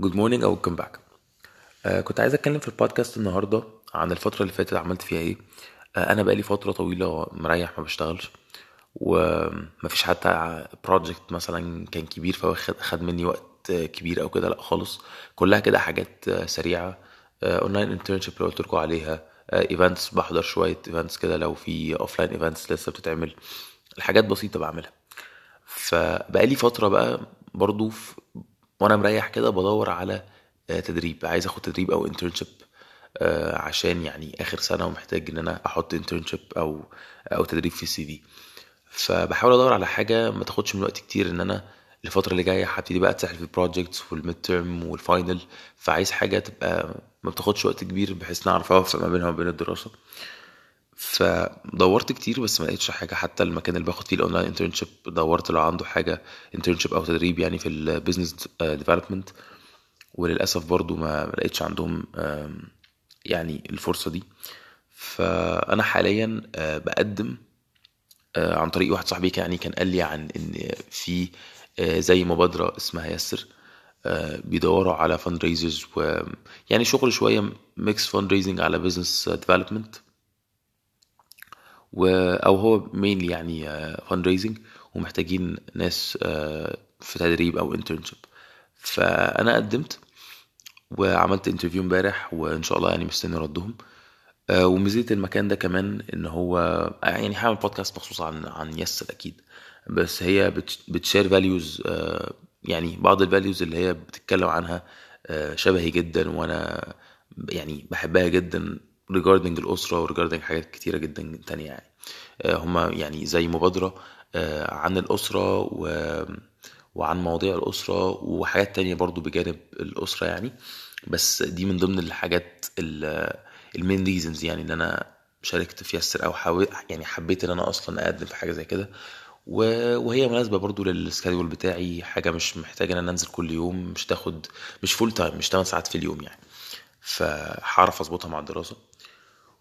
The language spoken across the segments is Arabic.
good morning أو back. آه كنت عايز أتكلم في البودكاست النهارده عن الفترة اللي فاتت عملت فيها إيه. آه أنا بقالي فترة طويلة مريح ما بشتغلش ومفيش حتى project مثلا كان كبير فواخد خد مني وقت كبير أو كده لأ خالص. كلها كده حاجات سريعة online internship اللي قلت لكم عليها events بحضر شوية events كده لو في offline events لسه بتتعمل. الحاجات بسيطة بعملها. فبقالي فترة بقى برضو وأنا مريح كده بدور على آه، تدريب. عايز آخد تدريب أو internship عشان يعني آخر سنة ومحتاج إن أنا أحط internship أو أو تدريب في ال CV. فبحاول أدور على حاجة ما تاخدش من وقت كتير إن أنا الفترة اللي جاية هبتدي بقى أتسحل في ال projects وال midterm وال final فعايز حاجة تبقى ما بتاخدش وقت كبير بحيث نعرف أوفق ما بينها وبين الدراسة. فدورت كتير بس ما لقيتش حاجة. حتى المكان اللي باخد فيه ال online internship دورت لو عنده حاجة internship أو تدريب يعني في ال business development وللأسف برضو ما لقيتش عندهم يعني الفرصة دي. فأنا حاليا آه، بقدم آه، عن طريق واحد صاحبي يعني كان قال لي عن إن في آه، زي مبادرة اسمها يسر بيدوروا على fundraisers و يعني شغل شوية mix fundraising على business development و أو هو mainly يعني fundraising ومحتاجين ناس آه، في تدريب أو internship فأنا قدمت وعملت interview امبارح وإن شاء الله يعني مستني ردهم. آه، وميزة المكان ده كمان إن هو يعني هعمل بودكاست مخصوص عن عن يسر أكيد. بس هي بت share values يعني بعض ال values اللي هي بتتكلم عنها آه، شبهي جدا وأنا يعني بحبها جدا regarding الأسرة و regarding حاجات كتيرة جدا تانية يعني. آه، هما يعني زي مبادرة آه، عن الأسرة و... وعن مواضيع الأسرة وحاجات تانية برضو بجانب الأسرة يعني. بس دي من ضمن الحاجات ال main reasons يعني إن أنا شاركت في يسر أو يعني حبيت إن أنا أصلا أقدم في حاجة زي كده. وهي مناسبة برضو لل schedule بتاعي حاجة مش محتاجة إن أنا أنزل كل يوم مش تاخد مش full time مش 8 ساعات في اليوم يعني. فهعرف أظبطها مع الدراسة.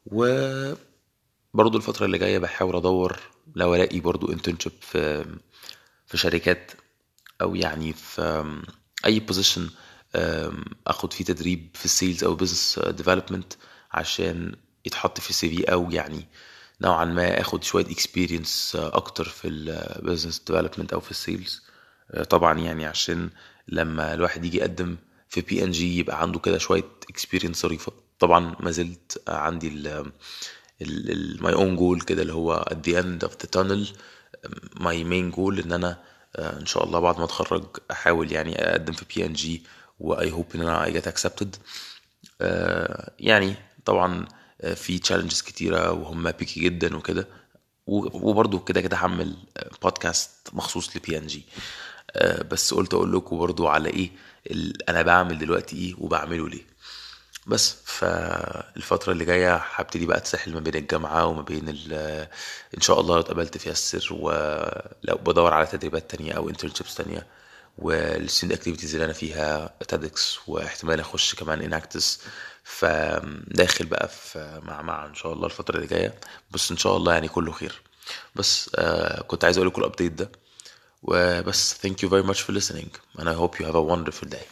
وبرضو الفترة اللي جاية بحاول أدور لو ألاقي برضو internship في في شركات أو يعني في أي position أخد فيه تدريب في ال sales أو business development عشان يتحط في ال CV أو يعني نوعا ما أخد شوية experience أكتر في ال business development أو في ال sales طبعا يعني عشان لما الواحد يجي يقدم في بي ان جي يبقى عنده كده شوية experience ظريفة. طبعا ما زلت عندي my own goal كده اللي هو at the end of the tunnel my main goal إن أنا إن شاء الله بعد ما أتخرج أحاول يعني أقدم في P&G و I hope إن أنا I get accepted يعني طبعا في challenges كتيرة وهم picky جدا وكده وبرضه كده كده هعمل بودكاست مخصوص لبي ان جي بس قلت أقول لكم برضه على إيه أنا بعمل دلوقتي إيه وبعمله ليه. بس. فالفترة اللي جاية هبتدي بقى أتسحل ما بين الجامعة وما بين إن شاء الله لو اتقبلت في يسر ولو بدور على تدريبات تانية أو internships تانية. وال student activities اللي أنا فيها TEDx واحتمال أخش كمان Enactus فداخل بقى في مع مع إن شاء الله الفترة اللي جاية. بس إن شاء الله يعني كله خير. بس آه كنت عايز أقول لكم الابديت ده. وبس. Thank you very much for listening. And I hope you have a wonderful day.